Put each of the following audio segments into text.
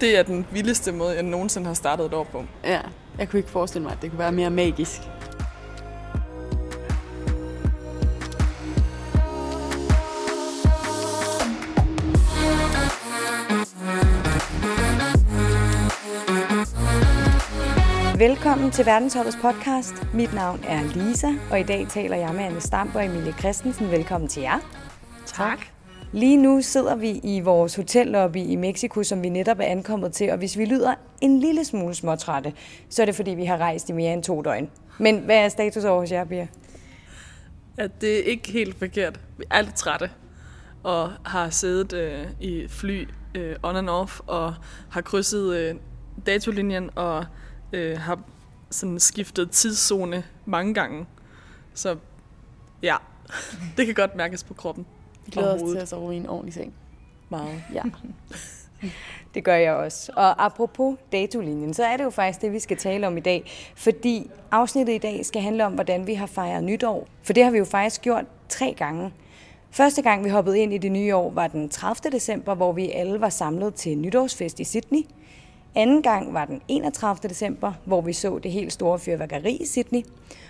Det er den vildeste måde, jeg nogensinde har startet et år på. Ja, jeg kunne ikke forestille mig, at det kunne være mere magisk. Velkommen til Verdensholdets podcast. Mit navn er Lisa, og i dag taler jeg med Anne Stamp og Emilie Christensen. Velkommen til jer. Tak. Lige nu sidder vi i vores hotellobby i Mexico, som vi netop er ankommet til, og hvis vi lyder en lille smule småtrætte, så er det fordi, vi har rejst i mere end to døgn. Men hvad er status over hos jer, Bia? At det er ikke helt forkert. Vi er lidt trætte og har siddet øh, i fly øh, on and off og har krydset øh, datolinjen og øh, har sådan skiftet tidszone mange gange. Så ja, det kan godt mærkes på kroppen. Vi glæder os til at sove i en ordentlig seng. Meget. Ja. Det gør jeg også. Og apropos datolinjen, så er det jo faktisk det, vi skal tale om i dag. Fordi afsnittet i dag skal handle om, hvordan vi har fejret nytår. For det har vi jo faktisk gjort tre gange. Første gang, vi hoppede ind i det nye år, var den 30. december, hvor vi alle var samlet til nytårsfest i Sydney. Anden gang var den 31. december, hvor vi så det helt store fyrværkeri i Sydney.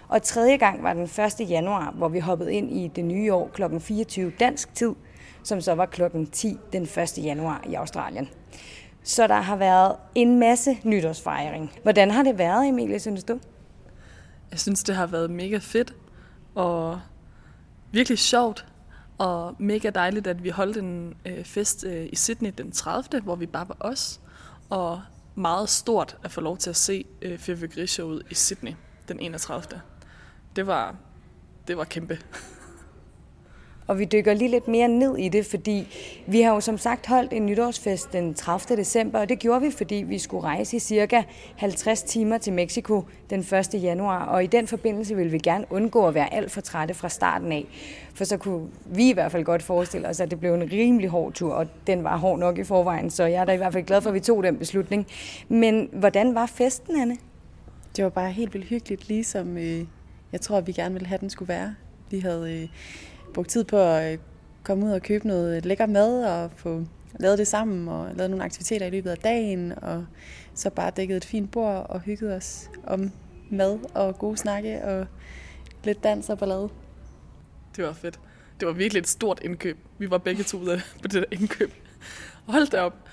Og tredje gang var den 1. januar, hvor vi hoppede ind i det nye år kl. 24 dansk tid, som så var klokken 10 den 1. januar i Australien. Så der har været en masse nytårsfejring. Hvordan har det været, Emilie, synes du? Jeg synes, det har været mega fedt og virkelig sjovt og mega dejligt, at vi holdt en øh, fest øh, i Sydney den 30., hvor vi bare var os. Og meget stort at få lov til at se øh, fyrværkerishowet i Sydney den 31. Det var, det var kæmpe. Og vi dykker lige lidt mere ned i det, fordi vi har jo som sagt holdt en nytårsfest den 30. december, og det gjorde vi, fordi vi skulle rejse i cirka 50 timer til Mexico den 1. januar, og i den forbindelse ville vi gerne undgå at være alt for trætte fra starten af, for så kunne vi i hvert fald godt forestille os, at det blev en rimelig hård tur, og den var hård nok i forvejen, så jeg er da i hvert fald glad for, at vi tog den beslutning. Men hvordan var festen, Anne? Det var bare helt vildt hyggeligt, ligesom øh, jeg tror, vi gerne ville have, den skulle være. Vi havde øh, brugt tid på at øh, komme ud og købe noget lækker mad og få lavet det sammen og lavet nogle aktiviteter i løbet af dagen og så bare dækket et fint bord og hygget os om mad og gode snakke og lidt dans og ballade. Det var fedt. Det var virkelig et stort indkøb. Vi var begge to ude på det der indkøb. Hold da op.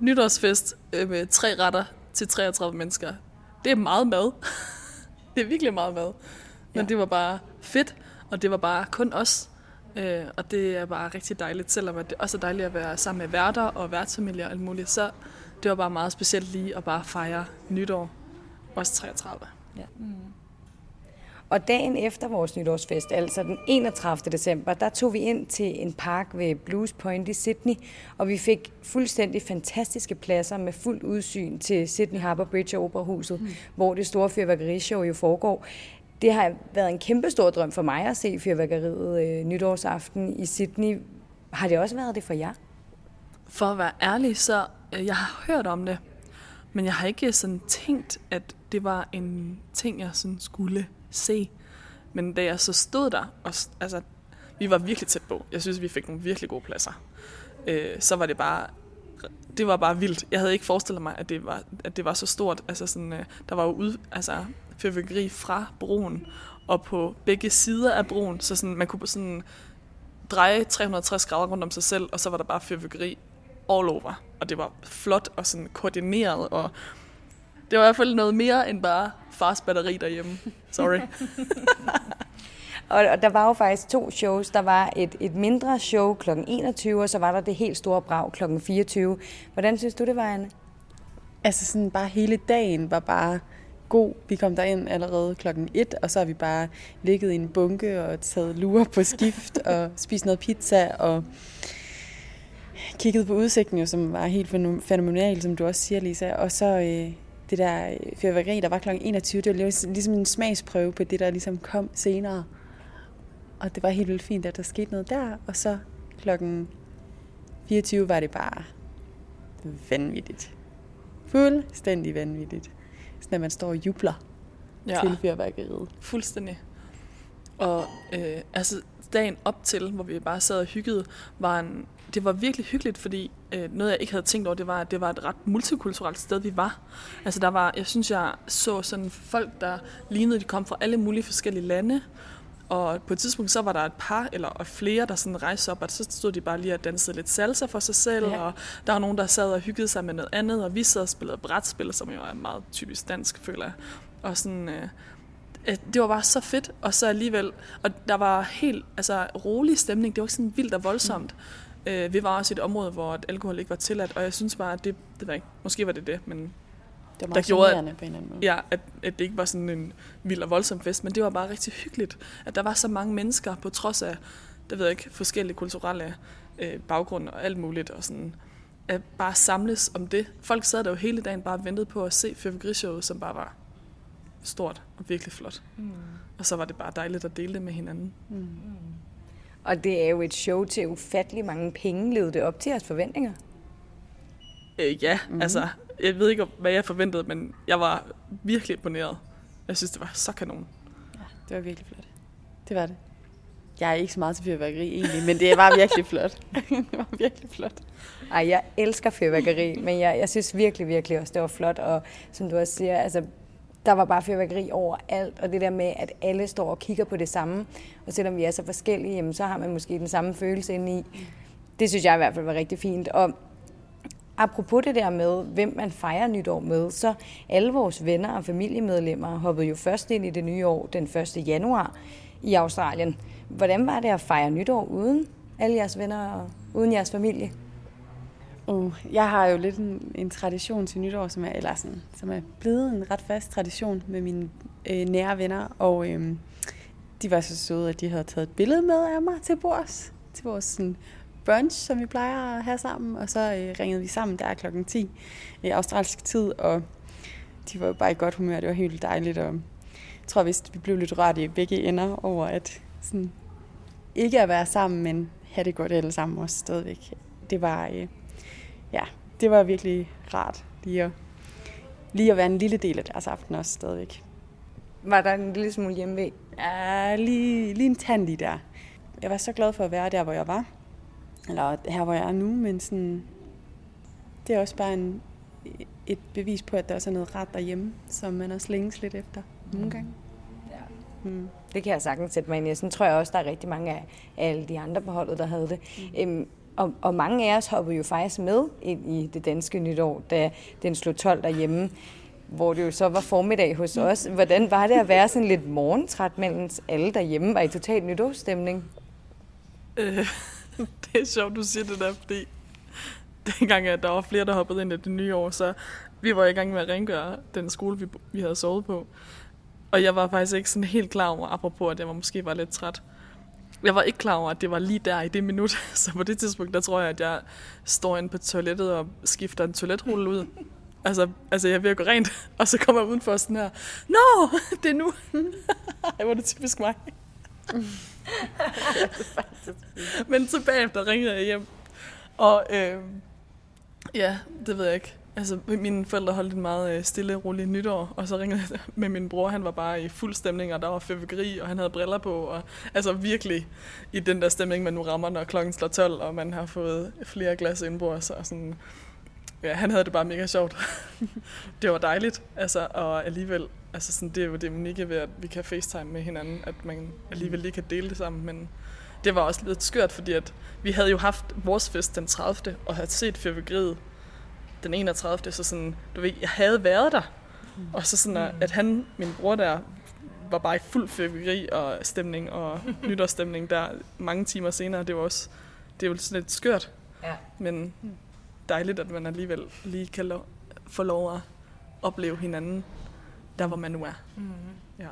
Nytårsfest øh, med tre retter til 33 mennesker. Det er meget mad. det er virkelig meget mad. Men Ja. det var bare fedt, og det var bare kun os. Øh, og det er bare rigtig dejligt, selvom at det også er dejligt at være sammen med værter og værtsfamilier og alt muligt. Så det var bare meget specielt lige at bare fejre nytår. Også 33. Og dagen efter vores nytårsfest, altså den 31. december, der tog vi ind til en park ved Blues Point i Sydney, og vi fik fuldstændig fantastiske pladser med fuldt udsyn til Sydney Harbour Bridge og Operahuset, mm. hvor det store fyrværkerishow jo foregår. Det har været en kæmpe stor drøm for mig at se fyrværkeriet øh, nytårsaften i Sydney. Har det også været det for jer? For at være ærlig, så øh, jeg har hørt om det, men jeg har ikke sådan tænkt, at det var en ting, jeg sådan skulle se. Men da jeg så stod der, og altså, vi var virkelig tæt på. Jeg synes, vi fik nogle virkelig gode pladser. Øh, så var det bare, det var bare vildt. Jeg havde ikke forestillet mig, at det var, at det var så stort. Altså sådan, øh, der var jo ud, altså, fyrværkeri fra broen, og på begge sider af broen, så sådan, man kunne sådan dreje 360 grader rundt om sig selv, og så var der bare fyrværkeri all over. Og det var flot og sådan koordineret, og det var i hvert fald noget mere end bare fars batteri derhjemme. Sorry. Og, og der var jo faktisk to shows. Der var et, et mindre show kl. 21, og så var der det helt store brag kl. 24. Hvordan synes du, det var, Anne? Altså sådan bare hele dagen var bare god. Vi kom derind allerede klokken 1, og så har vi bare ligget i en bunke og taget lurer på skift og spist noget pizza og kigget på udsigten, jo, som var helt fænomenal, som du også siger, Lisa. Og så øh, det der fyrværkeri, der var klokken 21, det var ligesom- ligesom en smagsprøve på det, der ligesom kom senere. Og det var helt vildt fint, at der skete noget der. Og så klokken 24 var det bare vanvittigt. Fuldstændig vanvittigt. Sådan at man står og jubler ja. til fyrværkeriet. Fuldstændig. Og øh, altså dagen op til, hvor vi bare sad og hyggede, var en, det var virkelig hyggeligt, fordi øh, noget, jeg ikke havde tænkt over, det var, at det var et ret multikulturelt sted, vi var. Altså der var, jeg synes, jeg så sådan folk, der lignede, de kom fra alle mulige forskellige lande. Og på et tidspunkt, så var der et par eller flere, der sådan rejste op, og så stod de bare lige og dansede lidt salsa for sig selv, ja. og der var nogen, der sad og hyggede sig med noget andet, og vi sad og spillede brætspil, som jo er meget typisk dansk, føler jeg. Og sådan, øh, det var bare så fedt, og så alligevel, og der var helt altså, rolig stemning, det var ikke sådan vildt og voldsomt. Mm. Øh, vi var også i et område, hvor alkohol ikke var tilladt, og jeg synes bare, at det, det var ikke, måske var det det, men det var der gjorde, at, på en anden måde. Ja, at, at det ikke var sådan en vild og voldsom fest, men det var bare rigtig hyggeligt, at der var så mange mennesker, på trods af, det ved jeg ikke, forskellige kulturelle øh, baggrunde og alt muligt, og sådan, at bare samles om det. Folk sad der jo hele dagen bare og ventede på at se fyrværkerishowet, som bare var stort og virkelig flot. Mm. Og så var det bare dejligt at dele det med hinanden. Mm. Og det er jo et show til ufattelig mange penge. Levede det op til jeres forventninger? Øh, ja, mm. altså, jeg ved ikke, hvad jeg forventede, men jeg var virkelig imponeret. Jeg synes, det var så kanon. Ja, det var virkelig flot. Det var det. Jeg er ikke så meget til fyrværkeri egentlig, men det var virkelig flot. det var virkelig flot. Ej, jeg elsker fyrværkeri, men jeg, jeg synes virkelig, virkelig også, det var flot. Og som du også siger, altså, der var bare fyrværkeri overalt, og det der med, at alle står og kigger på det samme, og selvom vi er så forskellige, jamen, så har man måske den samme følelse inde i. Det synes jeg i hvert fald var rigtig fint. Og apropos det der med, hvem man fejrer nytår med, så alle vores venner og familiemedlemmer hoppede jo først ind i det nye år den 1. januar i Australien. Hvordan var det at fejre nytår uden alle jeres venner og uden jeres familie? Uh, jeg har jo lidt en, en tradition til nytår, som er, eller sådan, som er blevet en ret fast tradition med mine øh, nære venner, og øh, de var så søde, at de havde taget et billede med af mig til bords, til vores sådan, brunch, som vi plejer at have sammen, og så øh, ringede vi sammen der klokken 10 i australsk tid, og de var jo bare i godt humør, det var helt dejligt, og jeg tror vist, vi blev lidt rørt i begge ender over, at sådan, ikke at være sammen, men have det godt alle sammen også stadigvæk. Det var, øh, ja, det var virkelig rart lige at, lige at være en lille del af deres aften også stadigvæk. Var der en lille smule hjemme Ja, lige, lige en tand lige der. Jeg var så glad for at være der, hvor jeg var. Eller her, hvor jeg er nu, men sådan, det er også bare en, et bevis på, at der også er noget ret derhjemme, som man også længes lidt efter nogle gange. Ja. Mm. Det kan jeg sagtens sætte mig ind i. Sådan tror jeg også, der er rigtig mange af alle de andre på holdet, der havde det. Mm. Øhm, og, og mange af os hoppede jo faktisk med ind i det danske nytår, da den slog 12 derhjemme, hvor det jo så var formiddag hos os. Hvordan var det at være sådan lidt morgentræt, mens alle derhjemme var i total nytårsstemning? Øh, det er sjovt, du siger det der, fordi dengang, at der var flere, der hoppede ind i det nye år, så vi var i gang med at rengøre den skole, vi, vi havde sovet på. Og jeg var faktisk ikke sådan helt klar over, apropos at jeg var, måske var lidt træt. Jeg var ikke klar over, at det var lige der i det minut. Så på det tidspunkt, der tror jeg, at jeg står inde på toilettet og skifter en toiletrulle ud. Altså, altså jeg er ved at gå rent, og så kommer jeg udenfor sådan her. Nå, no, det er nu. Ej, var det typisk mig. Men så bagefter ringede jeg hjem. Og øh, ja, det ved jeg ikke. Altså, mine forældre holdt en meget øh, stille, rolig nytår, og så ringede jeg med min bror, han var bare i fuld stemning, og der var fevegeri, og han havde briller på, og altså virkelig i den der stemning, man nu rammer, når klokken slår 12, og man har fået flere glas indbord, og sådan, ja, han havde det bare mega sjovt. det var dejligt, altså, og alligevel, altså sådan, det er jo det unikke ved, at vi kan facetime med hinanden, at man alligevel lige kan dele det sammen, men det var også lidt skørt, fordi at vi havde jo haft vores fest den 30. og havde set fyrværkeriet den 31. Så sådan, du ved, jeg havde været der. Mm. Og så sådan, at, at han, min bror der, var bare i fuld fyrværkeri og stemning og nytårsstemning der mange timer senere. Det var også, det er jo sådan lidt skørt. Ja. Men dejligt, at man alligevel lige kan lo- få lov at opleve hinanden der, hvor man nu er. Mm. Ja.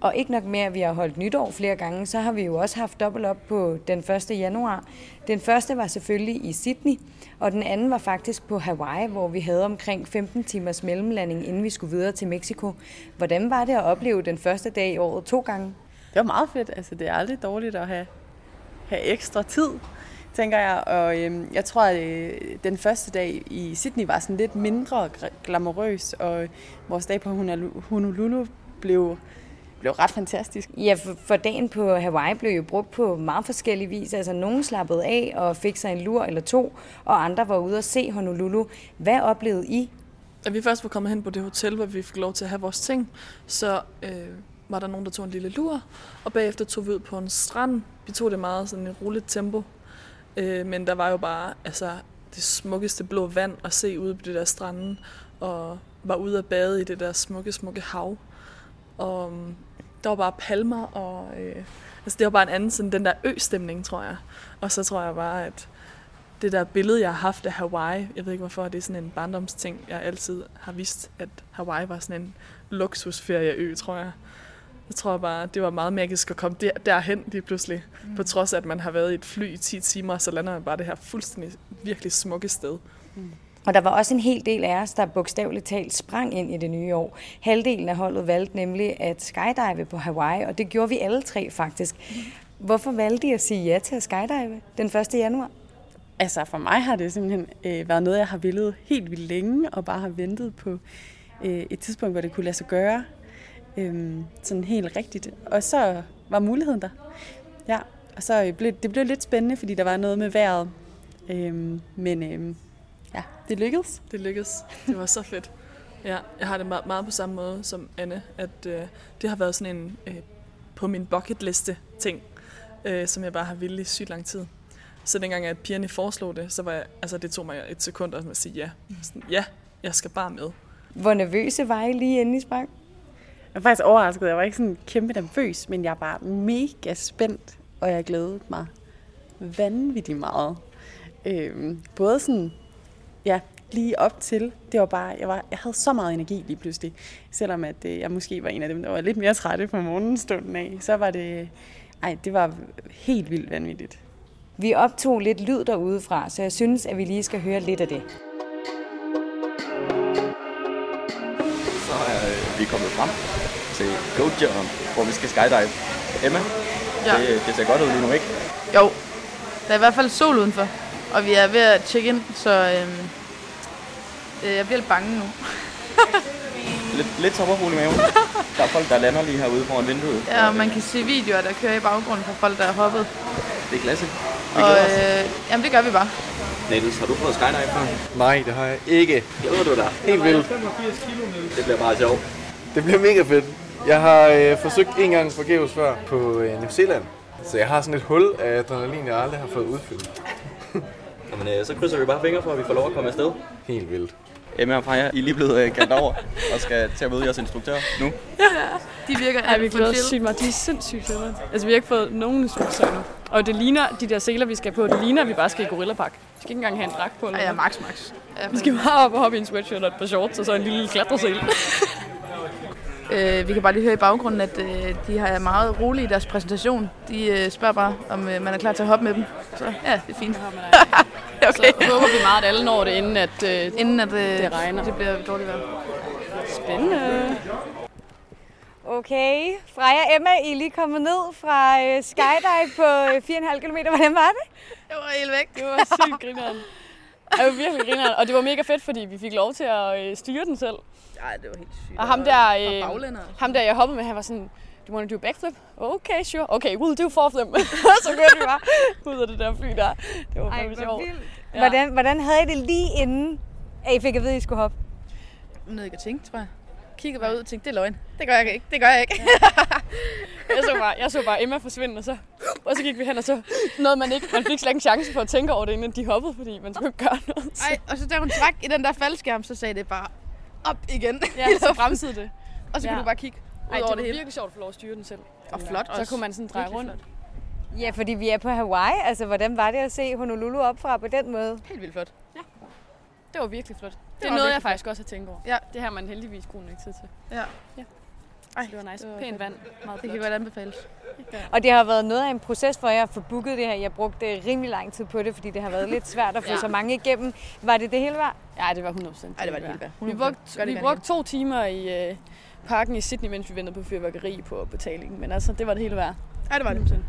Og ikke nok med, at vi har holdt nytår flere gange, så har vi jo også haft dobbelt op på den 1. januar. Den første var selvfølgelig i Sydney, og den anden var faktisk på Hawaii, hvor vi havde omkring 15 timers mellemlanding, inden vi skulle videre til Mexico. Hvordan var det at opleve den første dag i året to gange? Det var meget fedt. Altså, det er aldrig dårligt at have, have ekstra tid, tænker jeg. Og øhm, jeg tror, at øh, den første dag i Sydney var sådan lidt mindre glamourøs, og vores dag på Honolulu blev blev ret fantastisk. Ja, for, dagen på Hawaii blev jo brugt på meget forskellige vis. Altså, nogen slappede af og fik sig en lur eller to, og andre var ude at se Honolulu. Hvad oplevede I? Da vi først var kommet hen på det hotel, hvor vi fik lov til at have vores ting, så øh, var der nogen, der tog en lille lur, og bagefter tog vi ud på en strand. Vi tog det meget sådan i roligt tempo, øh, men der var jo bare altså, det smukkeste blå vand at se ude på det der stranden, og var ude at bade i det der smukke, smukke hav. Og mm, der var bare palmer, og øh, altså det var bare en anden sådan den der ø-stemning, tror jeg. Og så tror jeg bare, at det der billede, jeg har haft af Hawaii, jeg ved ikke hvorfor, det er sådan en barndomsting, jeg altid har vidst, at Hawaii var sådan en luksusferieø, tror jeg. Jeg tror bare, det var meget magisk at komme der, derhen lige pludselig. Mm. På trods af, at man har været i et fly i 10 timer, så lander man bare det her fuldstændig virkelig smukke sted. Mm. Og der var også en hel del af os, der bogstaveligt talt sprang ind i det nye år. Halvdelen af holdet valgte nemlig at skydive på Hawaii, og det gjorde vi alle tre faktisk. Hvorfor valgte I at sige ja til at skydive den 1. januar? Altså for mig har det simpelthen øh, været noget, jeg har villet helt vildt længe, og bare har ventet på øh, et tidspunkt, hvor det kunne lade sig gøre. Øh, sådan helt rigtigt. Og så var muligheden der. Ja, og så blev det blev lidt spændende, fordi der var noget med vejret. Øh, men øh, ja, det lykkedes. Det lykkedes. Det var så fedt. Ja, jeg har det meget, meget på samme måde som Anne, at øh, det har været sådan en øh, på min bucket liste ting, øh, som jeg bare har ville i sygt lang tid. Så dengang, at pigerne foreslog det, så var jeg, altså det tog mig et sekund at sige ja. Sådan, ja, jeg skal bare med. Hvor nervøse var I lige inden I sprang? Jeg var faktisk overrasket. Jeg var ikke sådan kæmpe nervøs, men jeg var mega spændt, og jeg glædede mig vanvittigt meget. Øhm, både sådan, ja, lige op til, det var bare, jeg, var, jeg havde så meget energi lige pludselig. Selvom at øh, jeg måske var en af dem, der var lidt mere trætte på morgenstunden af, så var det, ej, det var helt vildt vanvittigt. Vi optog lidt lyd derude fra, så jeg synes, at vi lige skal høre lidt af det. Er vi kommet frem til Go Jump, hvor vi skal skydive. Emma, Ja. det, det ser godt ud lige nu, ikke? Jo, der er i hvert fald sol udenfor, og vi er ved at tjekke ind, så øhm, øh, jeg bliver lidt bange nu. Lidt, lidt sommerfugl i maven. Der er folk, der lander lige herude foran vinduet. Ja, og man kan se videoer, der kører i baggrunden fra folk, der har hoppet. Det er klasse. Vi Og øh, jamen, det gør vi bare. Niels, har du prøvet skydive før? Nej, det har jeg ikke. Glæder du dig? Helt vildt. Det bliver bare sjovt. Det bliver mega fedt. Jeg har øh, forsøgt en gang forgæves før på øh, New Zealand. Så jeg har sådan et hul af adrenalin, jeg aldrig har fået udfyldt. Jamen, øh, så krydser vi bare fingre for, at vi får lov at komme afsted. Helt vildt. Emma og Freja, I er lige blevet øh, kaldt over og skal til at møde jeres instruktør nu. De virker Ja, vi glæder os sygt meget. De er sindssygt fede. Altså, vi har ikke fået nogen instruktioner nu. Og det ligner, de der seler, vi skal på, det ligner, at vi bare skal i Gorillapark. Vi skal ikke engang have en dragt på. Eller Ja, ja, max, max. Ja, Vi skal bare op og hoppe i en sweatshirt og et par shorts, og så en lille klatresel. Øh, vi kan bare lige høre i baggrunden, at øh, de har meget rolige i deres præsentation. De øh, spørger bare, om øh, man er klar til at hoppe med dem. Så ja, det er fint. okay. Så håber vi meget, at alle når det, inden at øh, Inden at øh, Det regner. det bliver dårligt vejr. spændende. Okay, Freja og Emma, I er lige kommet ned fra øh, skydive på øh, 4,5 km. Hvordan var det? Det var helt væk. Det var sygt grineren. Det var virkelig grineren. Og det var mega fedt, fordi vi fik lov til at øh, styre den selv. Nej, det var helt sygt. Og ham der, Og øh, ham der, jeg hoppede med, han var sådan, do you want to do a backflip? Okay, sure. Okay, we'll do four of them. så kørte vi bare ud af det der fly der. Det var fandme sjovt. Ja. Hvordan, hvordan havde I det lige inden, at I fik at vide, at I skulle hoppe? Noget, jeg kan tænke, tror jeg. Kiggede bare ud og tænkte, det er løgn. Det gør jeg ikke. Det gør jeg ikke. Jeg så bare, jeg så bare Emma forsvinde, og så, og så gik vi hen, og så noget man ikke, man fik slet ikke en chance for at tænke over det, inden de hoppede, fordi man skulle ikke gøre noget. Ej, og så da hun trak i den der faldskærm, så sagde det bare op igen. Ja, så bremsede det. og så kunne Ja. du bare kigge ud Ej, det over var det hele. virkelig sjovt at få lov at styre den selv. Og flot Så også. kunne man sådan dreje rundt. flot. Ja, fordi vi er på Hawaii. Altså, hvordan var det at se Honolulu opfra på den måde? Helt vildt flot. Det var virkelig flot. Det, var er noget, jeg faktisk også har tænkt over. Ja. Det har man heldigvis god nok tid til. Ja. Ej, Det var nice. det var Pænt vand. Meget Det kan godt anbefales. Og det har været noget af en proces for jer at få booket det her. Jeg brugte rimelig lang tid på det, fordi det har været lidt svært at få Ja. så mange igennem. Var det det hele værd? Ja, det var 100%. Ej, det var det helt værd. Vi 100%. brugte, vi brugte to timer i øh, parken i Sydney, mens vi ventede på fyrværkeri på betalingen. Men altså, det var det hele værd. Ej, det var det.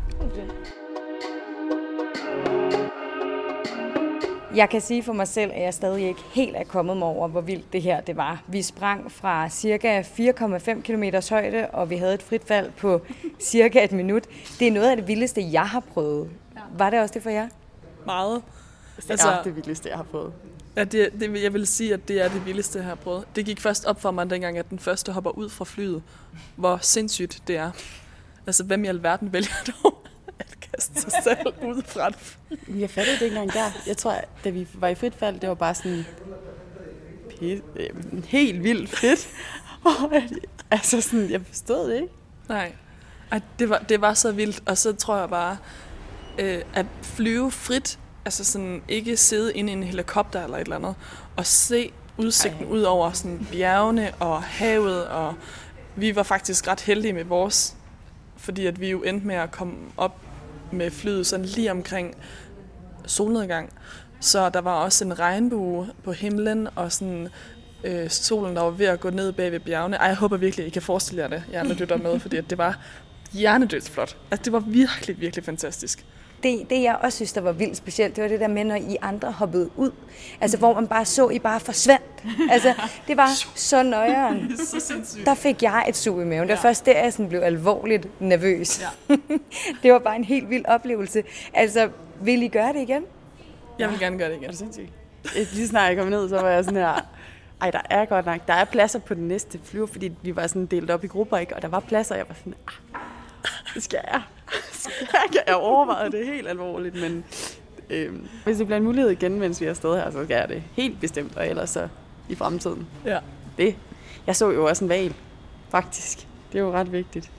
Jeg kan sige for mig selv, at jeg stadig ikke helt er kommet mig over, hvor vildt det her det var. Vi sprang fra cirka 4,5 km højde, og vi havde et frit fald på cirka et minut. Det er noget af det vildeste, jeg har prøvet. Var det også det for jer? Meget. Det altså, er det vildeste, jeg har prøvet. Ja, det, det, jeg vil sige, at det er det vildeste, jeg har prøvet. Det gik først op for mig dengang, at den første hopper ud fra flyet. Hvor sindssygt det er. Altså, hvem i alverden vælger dog kaste sig selv ud fra et fly? Jeg fattede det ikke engang der. Jeg tror, da vi var i frit fald, det var bare sådan øh, helt vildt fedt. altså sådan, jeg forstod det ikke. Nej, Ej, det, var, det var så vildt. Og så tror jeg bare, øh, at flyve frit, altså sådan ikke sidde inde i en helikopter eller et eller andet, og se udsigten Ej. ud over sådan bjergene og havet, og vi var faktisk ret heldige med vores, fordi at vi jo endte med at komme op med flyet sådan lige omkring solnedgang. Så der var også en regnbue på himlen, og sådan øh, solen, der var ved at gå ned bag ved bjergene. Ej, jeg håber virkelig, I kan forestille jer det, jer der lytter med, fordi at det var hjernedødsflot. Altså, det var virkelig, virkelig fantastisk det, det jeg også synes, der var vildt specielt, det var det der med, når I andre hoppede ud. Altså, hvor man bare så, I bare forsvandt. Altså, det var så nøjeren. Der fik jeg et sug i maven. Det var ja. først der, jeg sådan blev alvorligt nervøs. Ja. det var bare en helt vild oplevelse. Altså, vil I gøre det igen? Jeg vil gerne gøre det igen. Er det sindssygt? Lige snart jeg kom ned, så var jeg sådan her, ej, der er godt nok, der er pladser på den næste flyver, fordi vi var sådan delt op i grupper, ikke? og der var pladser, og jeg var sådan, ah, det skal jeg. jeg overvejet det helt alvorligt, men øh, hvis det bliver en mulighed igen, mens vi er afsted her, så skal jeg det helt bestemt, og ellers så i fremtiden. Ja. Det. Jeg så jo også en valg, faktisk. Det er jo ret vigtigt.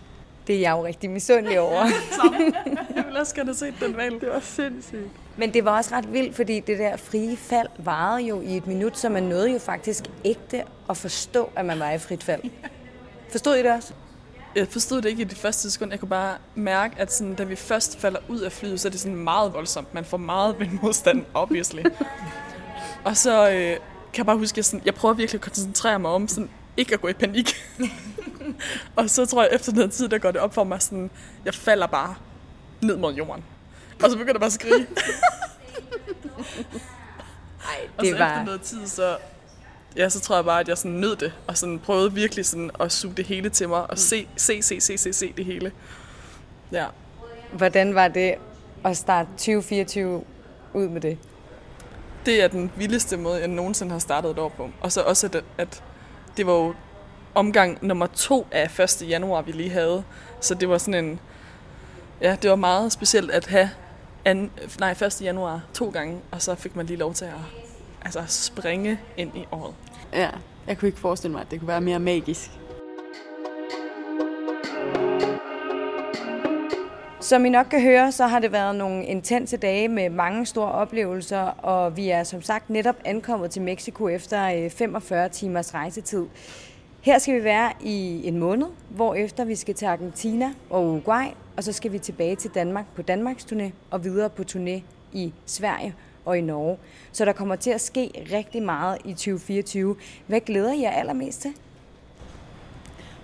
Det er jeg jo rigtig misundelig over. jeg vil også gerne have set den valg. Det var sindssygt. Men det var også ret vildt, fordi det der frie fald varede jo i et minut, så man nåede jo faktisk ægte at forstå, at man var i frit fald. Forstod I det også? Jeg forstod det ikke i det første sekund. Jeg kunne bare mærke, at sådan, da vi først falder ud af flyet, så er det sådan meget voldsomt. Man får meget vindmodstand, obviously. og så øh, kan jeg bare huske, at jeg, sådan, jeg prøver virkelig at koncentrere mig om sådan, ikke at gå i panik. og så tror jeg, efter noget tid, der går det op for mig, sådan, jeg falder bare ned mod jorden. Og så begynder jeg bare at skrige. Ej, det og så var... efter noget tid, så ja, så tror jeg bare, at jeg sådan nød det, og sådan prøvede virkelig sådan at suge det hele til mig, og se, se, se, se, se, se det hele. Ja. Hvordan var det at starte 2024 ud med det? Det er den vildeste måde, jeg nogensinde har startet et år på. Og så også, at, at det var jo omgang nummer to af 1. januar, vi lige havde. Så det var sådan en... Ja, det var meget specielt at have an, nej, 1. januar to gange, og så fik man lige lov til at altså, springe ind i året. Ja, jeg kunne ikke forestille mig, at det kunne være mere magisk. Som I nok kan høre, så har det været nogle intense dage med mange store oplevelser, og vi er som sagt netop ankommet til Mexico efter 45 øh, timers rejsetid. Her skal vi være i en måned, hvor efter vi skal til Argentina og Uruguay, og så skal vi tilbage til Danmark på Danmarks turné og videre på turné i Sverige og i Norge. Så der kommer til at ske rigtig meget i 2024. Hvad glæder I jer allermest til?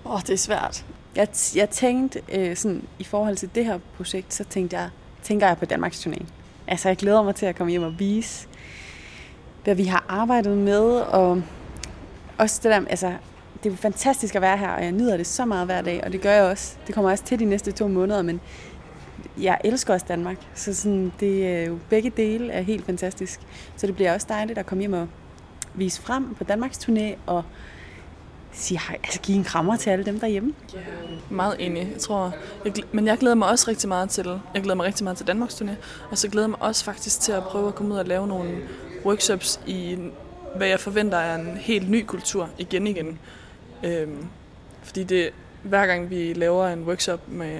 Åh, oh, det er svært. Jeg, jeg tænkte, øh, sådan, i forhold til det her projekt, så tænkte jeg, tænker jeg på Danmarks turné. Altså, jeg glæder mig til at komme hjem og vise, hvad vi har arbejdet med, og også det der, altså, det er fantastisk at være her, og jeg nyder det så meget hver dag, og det gør jeg også. Det kommer også til de næste to måneder, men jeg elsker også Danmark, så sådan, det er jo begge dele er helt fantastisk. Så det bliver også dejligt at komme hjem og vise frem på Danmarks turné og sige hej, altså give en krammer til alle dem derhjemme. Ja, yeah. meget enig. Jeg tror, jeg, men jeg glæder mig også rigtig meget til, jeg glæder mig rigtig meget til Danmarks turné, og så glæder jeg mig også faktisk til at prøve at komme ud og lave nogle workshops i, hvad jeg forventer er en helt ny kultur igen igen. Øhm, fordi det, hver gang vi laver en workshop med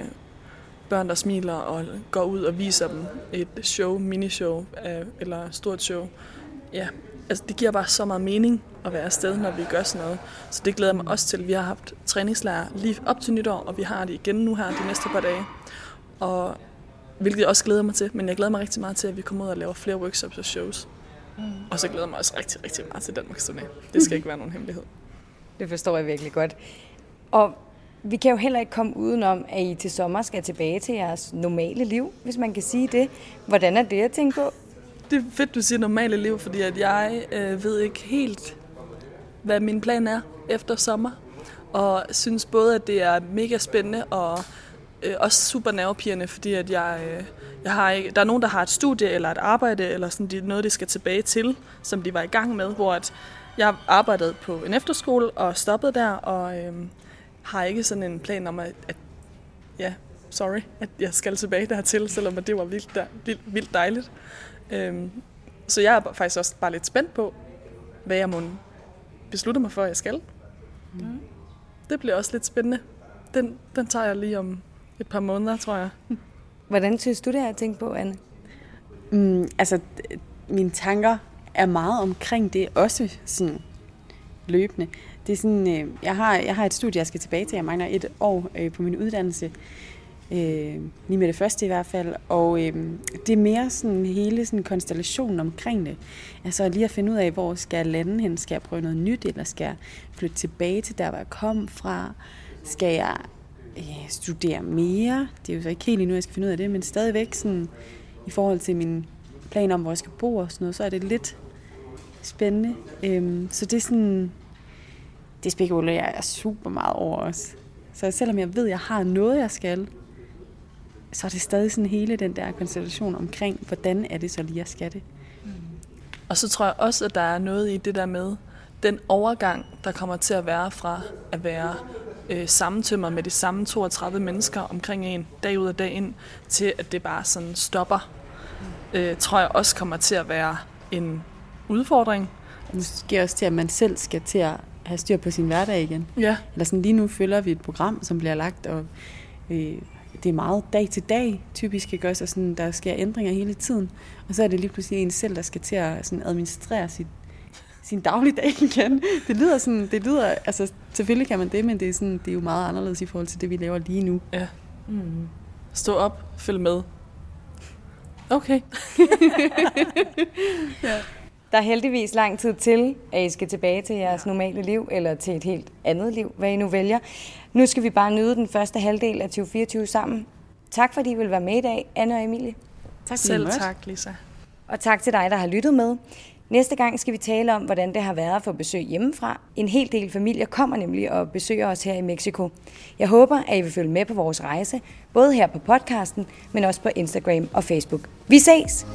børn, der smiler og går ud og viser dem et show, minishow eller stort show. Ja, altså det giver bare så meget mening at være afsted, når vi gør sådan noget. Så det glæder mig også til. Vi har haft træningslærer lige op til nytår, og vi har det igen nu her de næste par dage. Og hvilket jeg også glæder mig til, men jeg glæder mig rigtig meget til, at vi kommer ud og laver flere workshops og shows. Mm. Og så glæder jeg mig også rigtig, rigtig meget til Danmarks turné. Det skal ikke være nogen hemmelighed. Det forstår jeg virkelig godt. Og vi kan jo heller ikke komme udenom, at I til sommer skal tilbage til jeres normale liv, hvis man kan sige det. Hvordan er det at tænke på? det er fedt, du siger normale liv, fordi at jeg øh, ved ikke helt, hvad min plan er efter sommer. Og synes både, at det er mega spændende og øh, også super nervepirrende, fordi at jeg, øh, jeg har ikke, der er nogen, der har et studie eller et arbejde, eller sådan de, noget, de skal tilbage til, som de var i gang med, hvor at jeg arbejdede på en efterskole og stoppede der, og øh, har ikke sådan en plan om, at, at ja, sorry, at jeg skal tilbage dertil, selvom det var vildt, der, vildt, vildt dejligt. Øh, så jeg er faktisk også bare lidt spændt på, hvad jeg må beslutte mig for, at jeg skal. Mm. Det bliver også lidt spændende. Den, den tager jeg lige om et par måneder, tror jeg. Hvordan synes du det er at tænke på, Anne? Mm, altså, mine tanker er meget omkring det også sådan løbende. Det er sådan, øh, jeg, har, jeg har et studie, jeg skal tilbage til. Jeg mangler et år øh, på min uddannelse. Øh, lige med det første i hvert fald. Og øh, det er mere sådan hele sådan konstellationen omkring det. Altså lige at finde ud af, hvor skal jeg lande hen? Skal jeg prøve noget nyt, eller skal jeg flytte tilbage til der, hvor jeg kom fra? Skal jeg øh, studere mere? Det er jo så ikke helt endnu, jeg skal finde ud af det, men stadigvæk sådan, i forhold til min plan om, hvor jeg skal bo og sådan noget, så er det lidt spændende. Øhm, så det er sådan, det spekulerer jeg super meget over os. Så selvom jeg ved, at jeg har noget, jeg skal, så er det stadig sådan hele den der konstellation omkring, hvordan er det så lige, jeg skal det. Mm. Og så tror jeg også, at der er noget i det der med, den overgang, der kommer til at være fra at være øh, sammentømmer med de samme 32 mennesker omkring en dag ud og dag ind, til at det bare sådan stopper, øh, tror jeg også kommer til at være en udfordring. Måske også til, at man selv skal til at have styr på sin hverdag igen. Ja. Eller sådan lige nu følger vi et program, som bliver lagt, og øh, det er meget dag til dag typisk, ikke også? Og sådan, der sker ændringer hele tiden. Og så er det lige pludselig en selv, der skal til at sådan administrere sit, sin dagligdag igen. Det lyder sådan, det lyder, altså selvfølgelig kan man det, men det er, sådan, det er jo meget anderledes i forhold til det, vi laver lige nu. Ja. Mm. Stå op, følg med. Okay. ja. Der er heldigvis lang tid til, at I skal tilbage til jeres normale liv, eller til et helt andet liv, hvad I nu vælger. Nu skal vi bare nyde den første halvdel af 2024 sammen. Tak fordi I vil være med i dag, Anne og Emilie. Tak Selv tak, Lisa. Og tak til dig, der har lyttet med. Næste gang skal vi tale om, hvordan det har været at få besøg hjemmefra. En hel del familier kommer nemlig og besøger os her i Mexico. Jeg håber, at I vil følge med på vores rejse, både her på podcasten, men også på Instagram og Facebook. Vi ses!